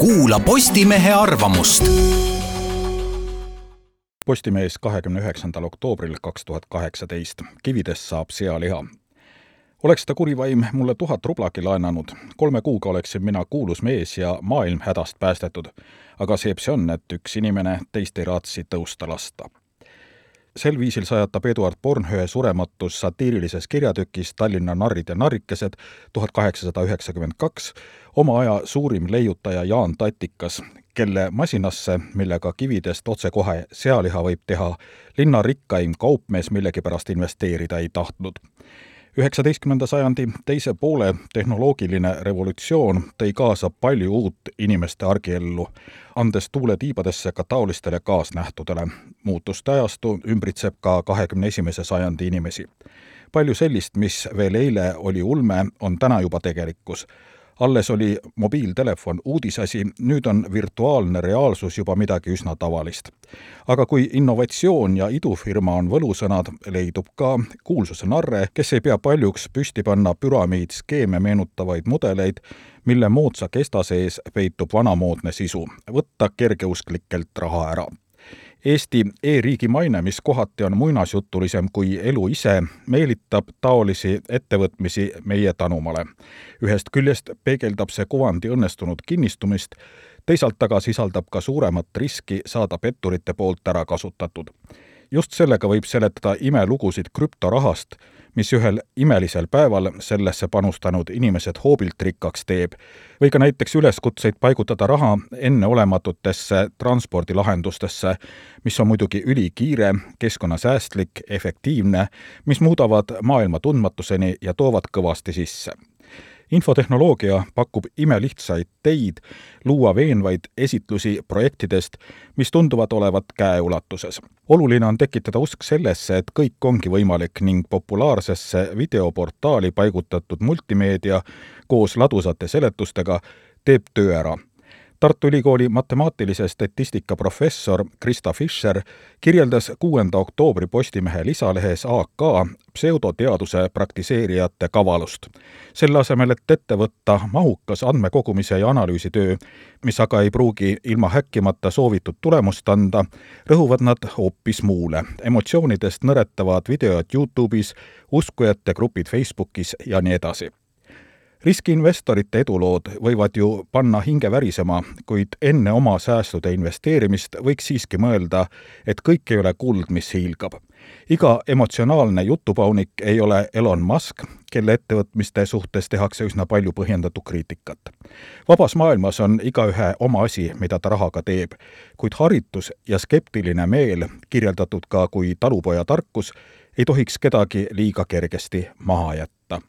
kuula Postimehe arvamust. Postimees kahekümne üheksandal oktoobril kaks tuhat kaheksateist. kividest saab sealiha. oleks ta kuri vaim mulle tuhat rublagi laenanud, kolme kuuga oleksin mina kuulus mees ja maailm hädast päästetud. aga seeb see on, et üks inimene teist ei raatsi tõusta lasta sel viisil sajatab Eduard Bornhöhe surematus satiirilises kirjatükis Tallinna narrid ja narrikesed tuhat kaheksasada üheksakümmend kaks oma aja suurim leiutaja Jaan Tatikas, kelle masinasse, millega kividest otsekohe sealiha võib teha, linna rikkaim kaupmees millegipärast investeerida ei tahtnud üheksateistkümnenda sajandi teise poole tehnoloogiline revolutsioon tõi kaasa palju uut inimeste argiellu, andes tuule tiibadesse ka taolistele kaasnähtudele. muutuste ajastu ümbritseb ka kahekümne esimese sajandi inimesi. palju sellist, mis veel eile oli ulme, on täna juba tegelikkus alles oli mobiiltelefon uudisasi, nüüd on virtuaalne reaalsus juba midagi üsna tavalist. aga kui innovatsioon ja idufirma on võlusõnad, leidub ka kuulsuse narre, kes ei pea paljuks püsti panna püramiidskeeme meenutavaid mudeleid, mille moodsa kesta sees peitub vanamoodne sisu, võtta kergeusklikelt raha ära Eesti e-riigi maine, mis kohati on muinasjutulisem kui elu ise, meelitab taolisi ettevõtmisi meie tanumale. ühest küljest peegeldab see kuvandi õnnestunud kinnistumist, teisalt aga sisaldab ka suuremat riski saada petturite poolt ära kasutatud. Just sellega võib seletada imelugusid krüptorahast, mis ühel imelisel päeval sellesse panustanud inimesed hoobilt rikkaks teeb, või ka näiteks üleskutseid paigutada raha enneolematutesse transpordilahendustesse, mis on muidugi ülikiire, keskkonnasäästlik, efektiivne, mis muudavad maailma tundmatuseni ja toovad kõvasti sisse infotehnoloogia pakub imelihtsaid teid luua veenvaid esitlusi projektidest, mis tunduvad olevat käeulatuses. oluline on tekitada usk sellesse, et kõik ongi võimalik ning populaarsesse videoportaali paigutatud multimeedia koos ladusate seletustega teeb töö ära Tartu Ülikooli matemaatilise statistika professor Krista Fischer kirjeldas kuuenda oktoobri Postimehe lisalehes AK pseudoteaduse praktiseerijate kavalust. selle asemel, et ette võtta mahukas andmekogumise ja analüüsitöö, mis aga ei pruugi ilma häkkimata soovitud tulemust anda, rõhuvad nad hoopis muule. emotsioonidest nõretavad videod Youtube'is, uskujate grupid Facebookis ja nii edasi riskiinvestorite edulood võivad ju panna hinge värisema, kuid enne oma säästude investeerimist võiks siiski mõelda, et kõik ei ole kuld, mis hiilgab. iga emotsionaalne jutupaunik ei ole Elon Musk, kelle ettevõtmiste suhtes tehakse üsna palju põhjendatud kriitikat. vabas maailmas on igaühe oma asi, mida ta rahaga teeb, kuid haritus ja skeptiline meel, kirjeldatud ka kui talupoja tarkus, ei tohiks kedagi liiga kergesti maha jätta